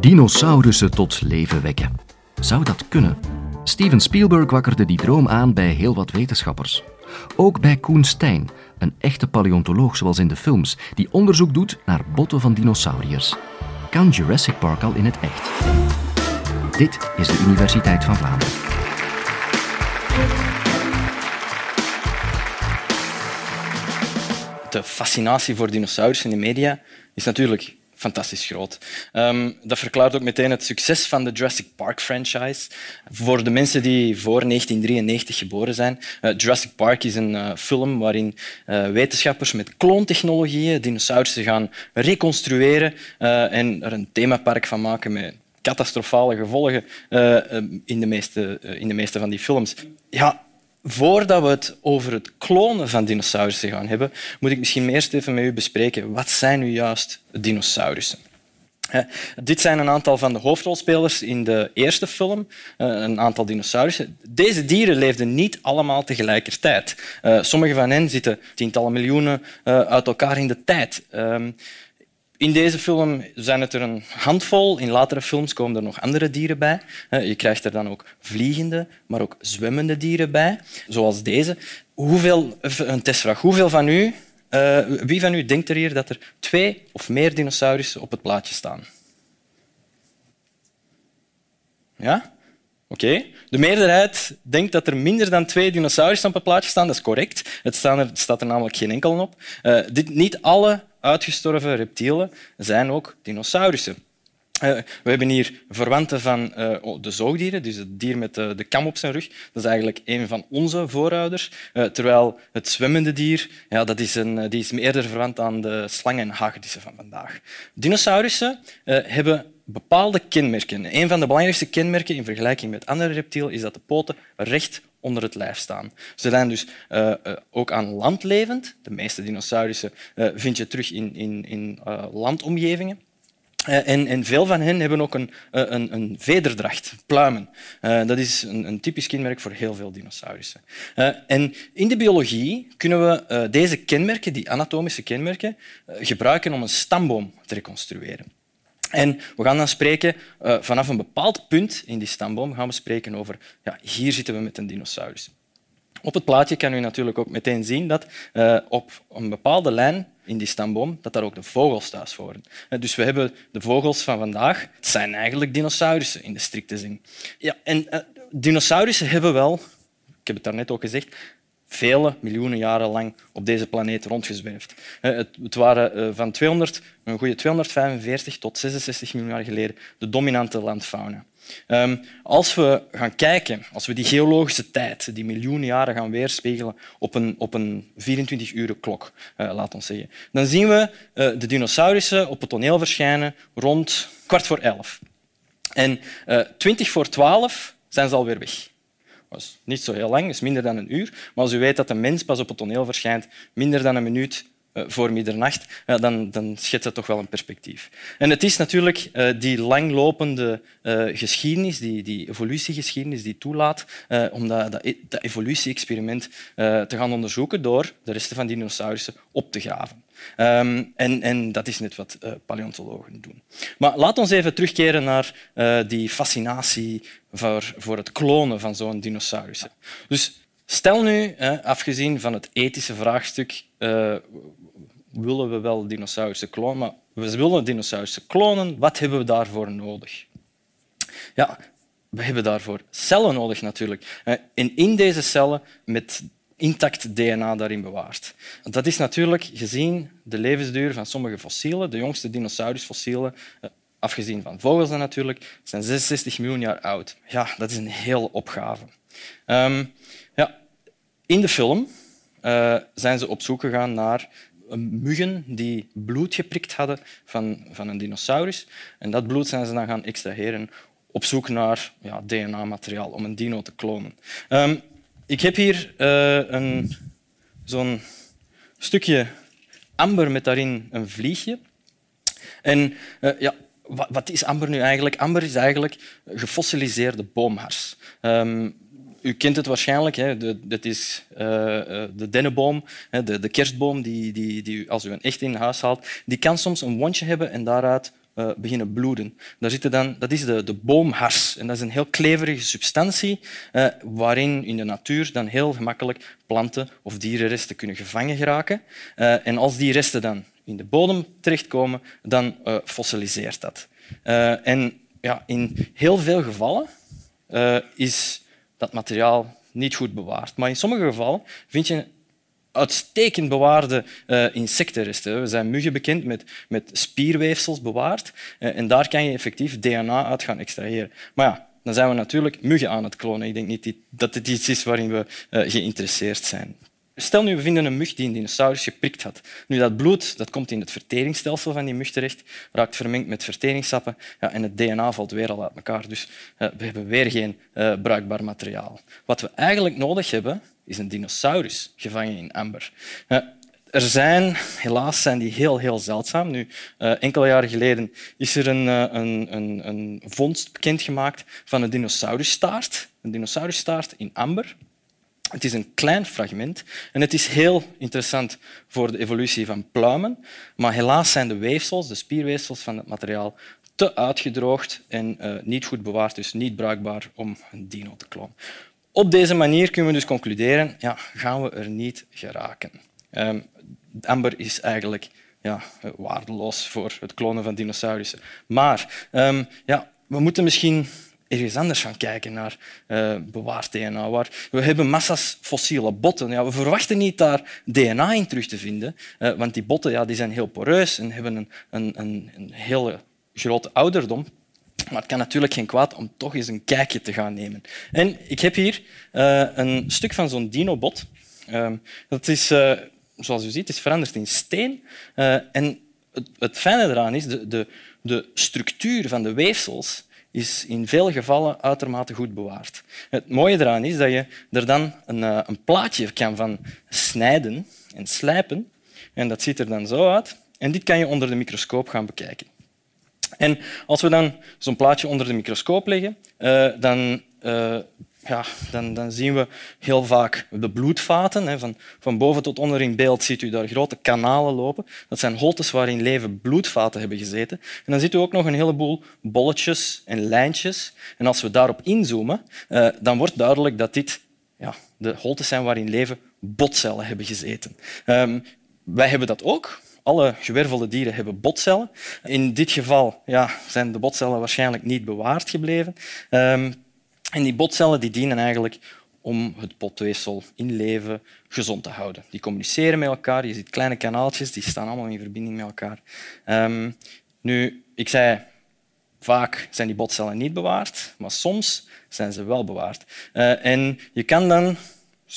Dinosaurussen tot leven wekken. Zou dat kunnen? Steven Spielberg wakkerde die droom aan bij heel wat wetenschappers. Ook bij Koen Stein, een echte paleontoloog zoals in de films, die onderzoek doet naar botten van dinosauriërs. Kan Jurassic Park al in het echt? Dit is de Universiteit van Vlaanderen. De fascinatie voor dinosaurussen in de media is natuurlijk fantastisch groot. Um, dat verklaart ook meteen het succes van de Jurassic Park franchise. Voor de mensen die voor 1993 geboren zijn, uh, Jurassic Park is een uh, film waarin uh, wetenschappers met kloontechnologieën dinosaurussen gaan reconstrueren en er een themapark van maken met catastrofale gevolgen in, de meeste, in de meeste van die films. Ja, Voordat we het over het klonen van dinosaurussen gaan hebben, moet ik misschien eerst even met u bespreken wat zijn nu juist dinosaurussen. Dit zijn een aantal van de hoofdrolspelers in de eerste film, eh, een aantal dinosaurussen. Deze dieren leefden niet allemaal tegelijkertijd. Eh, sommige van hen zitten tientallen miljoenen eh, uit elkaar in de tijd. In deze film zijn het er een handvol. In latere films komen er nog andere dieren bij. Je krijgt er dan ook vliegende, maar ook zwemmende dieren bij, zoals deze. Hoeveel, een testvraag. Hoeveel van u, uh, wie van u denkt er hier dat er twee of meer dinosaurussen op het plaatje staan? Ja? Oké. De meerderheid denkt dat er minder dan twee dinosaurussen op het plaatje staan. Dat is correct. Het, staan er, staat er namelijk geen enkel op. Uh, dit, niet alle uitgestorven reptielen zijn ook dinosaurussen. Uh, we hebben hier verwanten van uh, de zoogdieren, dus het dier met de, de, kam op zijn rug. Dat is eigenlijk een van onze voorouders. Uh, terwijl het zwemmende dier ja, dat is, een, die is eerder verwant aan de slangen en hagedissen van vandaag. Dinosaurussen hebben bepaalde kenmerken. Een van de belangrijkste kenmerken in vergelijking met andere reptielen is dat de poten recht onder het lijf staan. Ze zijn dus uh, uh, ook aan land levend. De meeste dinosaurussen uh, vind je terug in, in, in landomgevingen. En, en, veel van hen hebben ook een, een, een vederdracht, pluimen. dat is een, een, typisch kenmerk voor heel veel dinosaurussen. en in de biologie kunnen we deze kenmerken, die anatomische kenmerken, gebruiken om een stamboom te reconstrueren. En we gaan dan spreken uh, vanaf een bepaald punt in die stamboom gaan we spreken over ja, hier zitten we met een dinosaurus. Op het plaatje kan u natuurlijk ook meteen zien dat uh, op een bepaalde lijn in die stamboom dat daar ook de vogels thuis horen. Uh, dus we hebben de vogels van vandaag. Het zijn eigenlijk dinosaurussen in de strikte zin. Ja, en dinosaurussen hebben wel, ik heb het daarnet ook gezegd, vele miljoenen jaren lang op deze planeet rondgezwerfd. Het waren eh, van 200, een goede 245 tot 66 miljoen jaar geleden de dominante landfauna. Ehm, als we gaan kijken, als we die geologische tijd, die miljoenen jaren gaan weerspiegelen op een, op een 24-uren klok, uh, laat ons zeggen, dan zien we uh, de dinosaurussen op het toneel verschijnen rond kwart voor elf. En 20 voor twaalf zijn ze alweer weg. Is niet zo heel lang, is minder dan een uur. Maar als u weet dat een mens pas op het toneel verschijnt minder dan een minuut eh, voor middernacht, dan, dan schetst dat toch wel een perspectief. En het is natuurlijk eh, die langlopende eh, geschiedenis, die, die evolutiegeschiedenis, die toelaat om dat, dat, dat evolutie-experiment te gaan onderzoeken door de resten van dinosaurussen op te graven. Um, en, en, dat is net wat uh, paleontologen doen. Maar laat ons even terugkeren naar uh, die fascinatie voor, voor het klonen van zo'n dinosaurus. Dus stel nu, afgezien van het ethische vraagstuk, uh, willen we wel dinosaurussen klonen, maar we willen dinosaurussen klonen, wat hebben we daarvoor nodig? Ja, we hebben daarvoor cellen nodig natuurlijk. En in deze cellen, met intact DNA daarin bewaard. Dat is natuurlijk gezien de levensduur van sommige fossielen, de jongste dinosaurusfossielen, eh, afgezien van vogels dan natuurlijk, zijn 66 miljoen jaar oud. Ja, dat is een heel opgave. Um, ja, in de film uh, zijn ze op zoek gegaan naar muggen die bloed geprikt hadden van, van een dinosaurus. En dat bloed zijn ze dan gaan extraheren op zoek naar ja, DNA-materiaal om een dino te klonen. Um, ik heb hier uh, zo'n stukje amber met daarin een vliegje. En uh, ja, wat, wat, is amber nu eigenlijk? Amber is eigenlijk gefossiliseerde boomhars. Um, u kent het waarschijnlijk, hè. De, dat is uh, de dennenboom, de, de kerstboom, die, die, die, als u een echt in huis haalt, die kan soms een wondje hebben en daaruit uh, beginnen bloeden. Daar zitten dan, dat is de, de boomhars. En dat is een heel kleverige substantie uh, waarin in de natuur dan heel gemakkelijk planten of dierenresten kunnen gevangen geraken. Uh, en als die resten dan in de bodem terechtkomen, dan fossiliseert dat. en ja, in heel veel gevallen is dat materiaal niet goed bewaard. Maar in sommige gevallen vind je uitstekend bewaarde uh, insectenresten. We zijn muggen bekend met, met spierweefsels bewaard uh, en daar kan je effectief DNA uit gaan extraheren. Maar ja, dan zijn we natuurlijk muggen aan het klonen. Ik denk niet dat het iets is waarin we uh, geïnteresseerd zijn. Stel nu, we vinden een mug die een dinosaurus geprikt had. Nu, dat bloed dat komt in het verteringsstelsel van die mug terecht, raakt vermengd met verteringssappen ja, en het DNA valt weer al uit elkaar. Dus we hebben weer geen bruikbaar materiaal. Wat we eigenlijk nodig hebben, is een dinosaurus gevangen in amber. Uh, er zijn, helaas zijn die heel, heel zeldzaam. Nu, enkele jaren geleden is er een, een, een, een vondst bekendgemaakt van een dinosaurusstaart. Een dinosaurusstaart in amber. Het is een klein fragment en het is heel interessant voor de evolutie van pluimen, maar helaas zijn de weefsels, de spierweefsels van het materiaal, te uitgedroogd en niet goed bewaard, dus niet bruikbaar om een dino te klonen. Op deze manier kunnen we dus concluderen, ja, gaan we er niet geraken. Um, amber is eigenlijk ja, waardeloos voor het klonen van dinosaurussen. Maar um, ja, we moeten misschien ergens anders gaan kijken naar uh, bewaard DNA. Waar we hebben massa's fossiele botten. Ja, we verwachten niet daar DNA in terug te vinden, uh, want die botten ja, die zijn heel poreus en hebben een, een, een, een hele grote ouderdom. Maar het kan natuurlijk geen kwaad om toch eens een kijkje te gaan nemen. En ik heb hier uh, een stuk van zo'n dinobot. Uh, dat is, zoals u ziet, is veranderd in steen. en het, het fijne eraan is, de, de, de structuur van de weefsels is in veel gevallen uitermate goed bewaard. Het mooie eraan is dat je er dan een, eh, een plaatje kan van snijden en slijpen. En dat ziet er dan zo uit. En dit kan je onder de microscoop gaan bekijken. En als we dan zo'n plaatje onder de microscoop leggen, uh, dan uh, ja, dan, dan, zien we heel vaak de bloedvaten. Hè. Van, van boven tot onder in beeld ziet u daar grote kanalen lopen. Dat zijn holtes waarin leven bloedvaten hebben gezeten. En dan ziet u ook nog een heleboel bolletjes en lijntjes. En als we daarop inzoomen, eh, dan wordt duidelijk dat dit ja, de holtes zijn waarin leven botcellen hebben gezeten. Um, wij hebben dat ook. Alle gewervelde dieren hebben botcellen. In dit geval ja, zijn de botcellen waarschijnlijk niet bewaard gebleven. Um, en die botcellen die dienen eigenlijk om het botweefsel in leven gezond te houden. Die communiceren met elkaar. Je ziet kleine kanaaltjes, die staan allemaal in verbinding met elkaar. Um, nu, ik zei, vaak zijn die botcellen niet bewaard, maar soms zijn ze wel bewaard. Uh, en je kan dan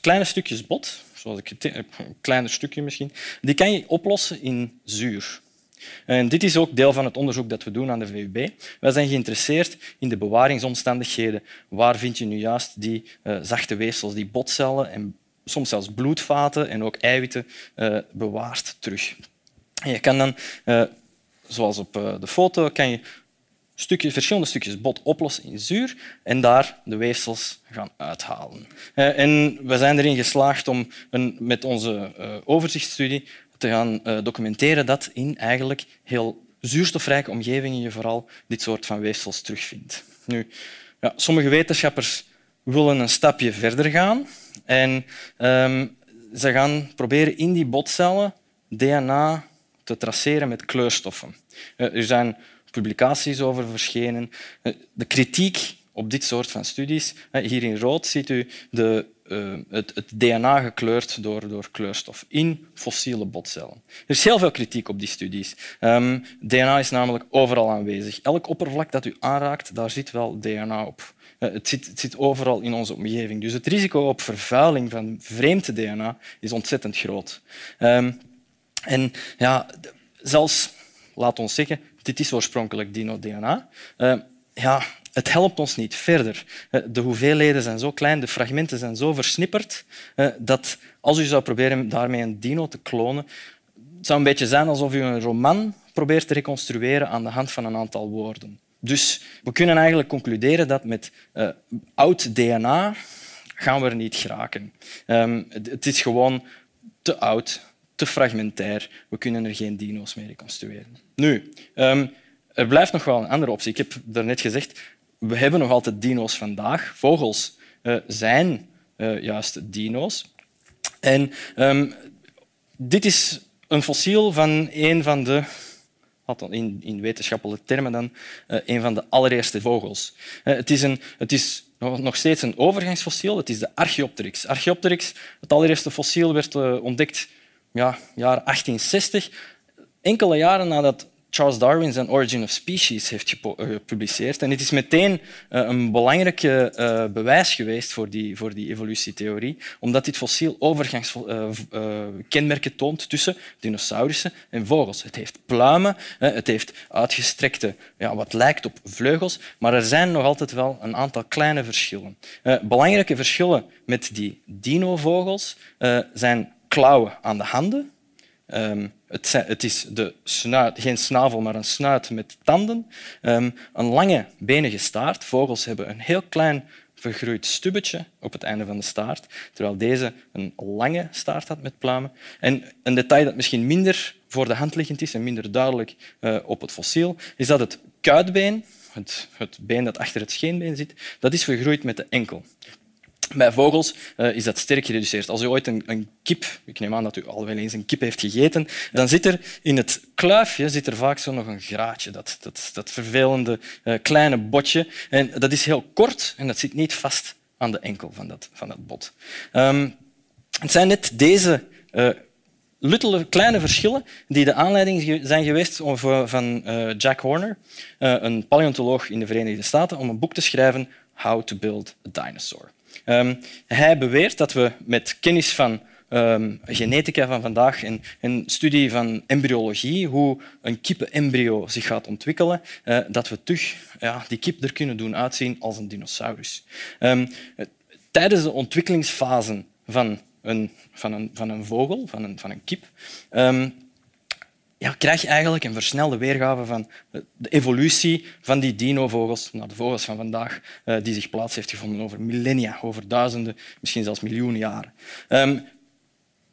kleine stukjes bot, ik een kleiner stukje misschien, die kan je oplossen in zuur. En dit is ook deel van het onderzoek dat we doen aan de VUB. Wij zijn geïnteresseerd in de bewaringsomstandigheden. Waar vind je nu juist die uh, zachte weefsels, die botcellen en soms zelfs bloedvaten en ook eiwitten uh, bewaard terug. En je kan dan, zoals op de foto, kan je verschillende stukjes bot oplossen in zuur en daar de weefsels gaan uithalen. En we zijn erin geslaagd om een, met onze overzichtsstudie te gaan uh, documenteren dat in eigenlijk heel zuurstofrijke omgevingen je vooral dit soort van weefsels terugvindt. Nu, ja, sommige wetenschappers willen een stapje verder gaan en um, ze gaan proberen in die botcellen DNA te traceren met kleurstoffen. Er zijn publicaties over verschenen. Uh, de kritiek op dit soort van studies, hier in rood ziet u de uh, het, het, DNA gekleurd door, door kleurstof in fossiele botcellen. Er is heel veel kritiek op die studies. Um, DNA is namelijk overal aanwezig. Elk oppervlak dat u aanraakt, daar zit wel DNA op. Uh, het, zit, zit, overal in onze omgeving. Dus het risico op vervuiling van vreemd DNA is ontzettend groot. Um, en ja, zelfs, laat ons zeggen, dit is oorspronkelijk dino-DNA. Uh, ja, het helpt ons niet verder. Eh, de hoeveelheden zijn zo klein, de fragmenten zijn zo versnipperd, eh, dat als u zou proberen daarmee een dino te klonen, het zou een beetje zijn alsof u een roman probeert te reconstrueren aan de hand van een aantal woorden. Dus we kunnen eigenlijk concluderen dat met oud DNA gaan we er niet geraken. Um, het is gewoon te oud, te fragmentair. We kunnen er geen dino's mee reconstrueren. Nu, um, er blijft nog wel een andere optie. Ik heb daarnet gezegd, we hebben nog altijd dino's vandaag. Vogels uh, zijn uh, juist dino's. En um, dit is een fossiel van een van de in, in wetenschappelijke termen dan, uh, een van de allereerste vogels. Het is, een, het is nog steeds een overgangsfossiel. Het is de Archaeopteryx. Archaeopteryx, het allereerste fossiel, werd ontdekt ja, jaar 1860. Enkele jaren nadat Charles Darwin zijn Origin of Species heeft eh, gepubliceerd. En het is meteen eh, een belangrijk uh, bewijs geweest voor die, voor die evolutietheorie, omdat dit fossiel overgangskenmerken toont tussen dinosaurussen en vogels. Het heeft pluimen, het heeft uitgestrekte, ja, wat lijkt op vleugels, maar er zijn nog altijd wel een aantal kleine verschillen. Belangrijke verschillen met die dinovogels zijn klauwen aan de handen, Um, het, het, is de snuit, geen snavel, maar een snuit met tanden. Um, een lange, benige staart. Vogels hebben een heel klein vergroeid stubbetje op het einde van de staart, terwijl deze een lange staart had met pluimen. En een detail dat misschien minder voor de hand liggend is en minder duidelijk uh, op het fossiel, is dat het kuitbeen, het, het been dat achter het scheenbeen zit, dat is vergroeid met de enkel. Bij vogels uh, is dat sterk gereduceerd. Als u ooit een, een, kip, ik neem aan dat u al eens een kip heeft gegeten, dan zit er in het kluifje zit er vaak zo nog een graatje, dat, dat, dat vervelende uh, kleine botje. En dat is heel kort en dat zit niet vast aan de enkel van dat, van bot. Um, het zijn net deze uh, kleine verschillen die de aanleiding zijn geweest van Jack Horner, een paleontoloog in de Verenigde Staten, om een boek te schrijven How to Build a Dinosaur. Um, hij beweert dat we met kennis van um, genetica van vandaag en een studie van embryologie, hoe een kippenembryo zich gaat ontwikkelen, uh, dat we terug ja, die kip er kunnen doen uitzien als een dinosaurus. Um, tijdens de ontwikkelingsfase van een, van een, van een vogel, van een, van een kip, ja, krijg je eigenlijk een versnelde weergave van de evolutie van die dinovogels, nou, de vogels van vandaag, eh, die zich plaats heeft gevonden over millennia, over duizenden, misschien zelfs miljoenen jaren. Um,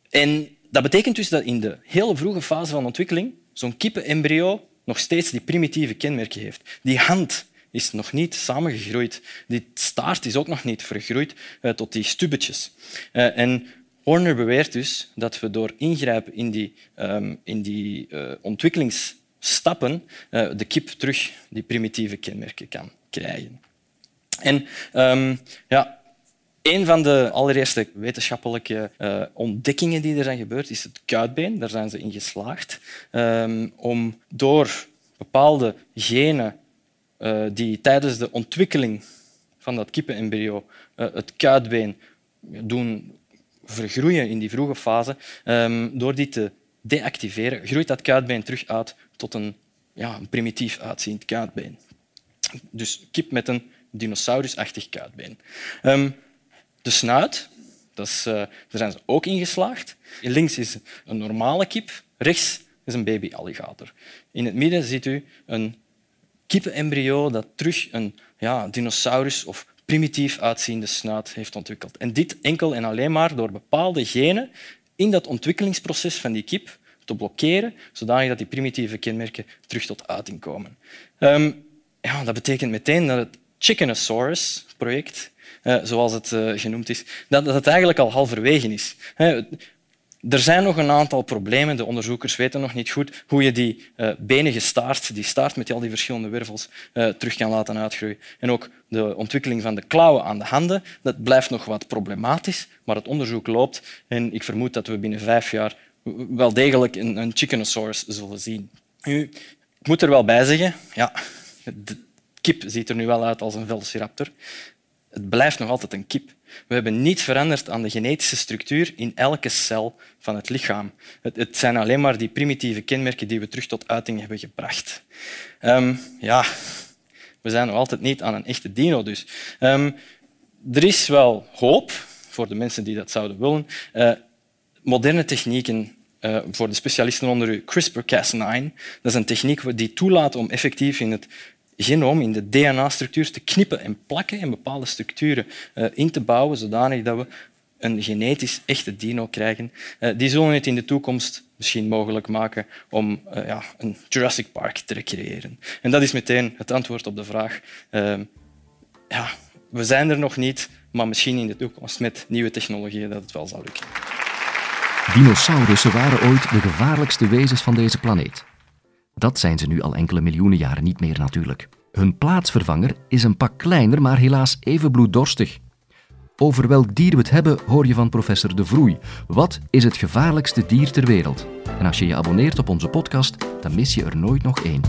en dat betekent dus dat in de hele vroege fase van ontwikkeling zo'n kippenembryo nog steeds die primitieve kenmerken heeft. Die hand is nog niet samengegroeid. Die staart is ook nog niet vergroeid uh, tot die stubbetjes. En Horner beweert dus dat we door ingrijpen in die, um, in die uh, ontwikkelingsstappen uh, de kip terug die primitieve kenmerken kan krijgen. En um, ja, een van de allereerste wetenschappelijke uh, ontdekkingen die er zijn gebeurd is het kuitbeen. Daar zijn ze in geslaagd um, om door bepaalde genen die tijdens de ontwikkeling van dat kippenembryo het kuitbeen doen vergroeien in die vroege fase, um, door die te deactiveren, groeit dat kuitbeen terug uit tot een, ja, een primitief uitziend kuitbeen. Dus kip met een dinosaurusachtig kuitbeen. Um, de snuit, dat is, uh, daar zijn ze ook in geslaagd. Links is een normale kip, rechts is een babyalligator. In het midden ziet u een kippenembryo dat terug een ja, dinosaurus of primitief uitziende snuit heeft ontwikkeld. En dit enkel en alleen maar door bepaalde genen in dat ontwikkelingsproces van die kip te blokkeren, zodanig dat die primitieve kenmerken terug tot uiting komen. Um, ja, dat betekent meteen dat het Chickenosaurus-project, uh, zoals het uh, genoemd is, dat, dat eigenlijk al halverwege is. Er zijn nog een aantal problemen. De onderzoekers weten nog niet goed hoe je die uh, benige staart, die staart met al die verschillende wervels, uh, terug kan laten uitgroeien. En ook de ontwikkeling van de klauwen aan de handen, dat blijft nog wat problematisch, maar het onderzoek loopt en ik vermoed dat we binnen vijf jaar wel degelijk een, een Chickenosaurus zullen zien. Nu, ik moet er wel bij zeggen, ja, de kip ziet er nu wel uit als een velociraptor. Het blijft nog altijd een kip. We hebben niets veranderd aan de genetische structuur in elke cel van het lichaam. Het, zijn alleen maar die primitieve kenmerken die we terug tot uiting hebben gebracht. Um, ja, we zijn nog altijd niet aan een echte dino dus. Um, er is wel hoop voor de mensen die dat zouden willen. Uh, moderne technieken uh, voor de specialisten onder u, CRISPR-Cas9. Dat is een techniek die toelaat om effectief in het genoom, in de DNA-structuur, te knippen en plakken en bepaalde structuren uh, in te bouwen, zodanig dat we een genetisch echte dino krijgen. Uh, die zullen het in de toekomst misschien mogelijk maken om uh, ja, een Jurassic Park te recreëren? En dat is meteen het antwoord op de vraag. Ja, we zijn er nog niet, maar misschien in de toekomst met nieuwe technologieën dat het wel zal lukken. Dinosaurussen waren ooit de gevaarlijkste wezens van deze planeet. Dat zijn ze nu al enkele miljoenen jaren niet meer natuurlijk. Hun plaatsvervanger is een pak kleiner, maar helaas even bloeddorstig. Over welk dier we het hebben, hoor je van professor De Vroei. Wat is het gevaarlijkste dier ter wereld? En als je je abonneert op onze podcast, dan mis je er nooit nog één.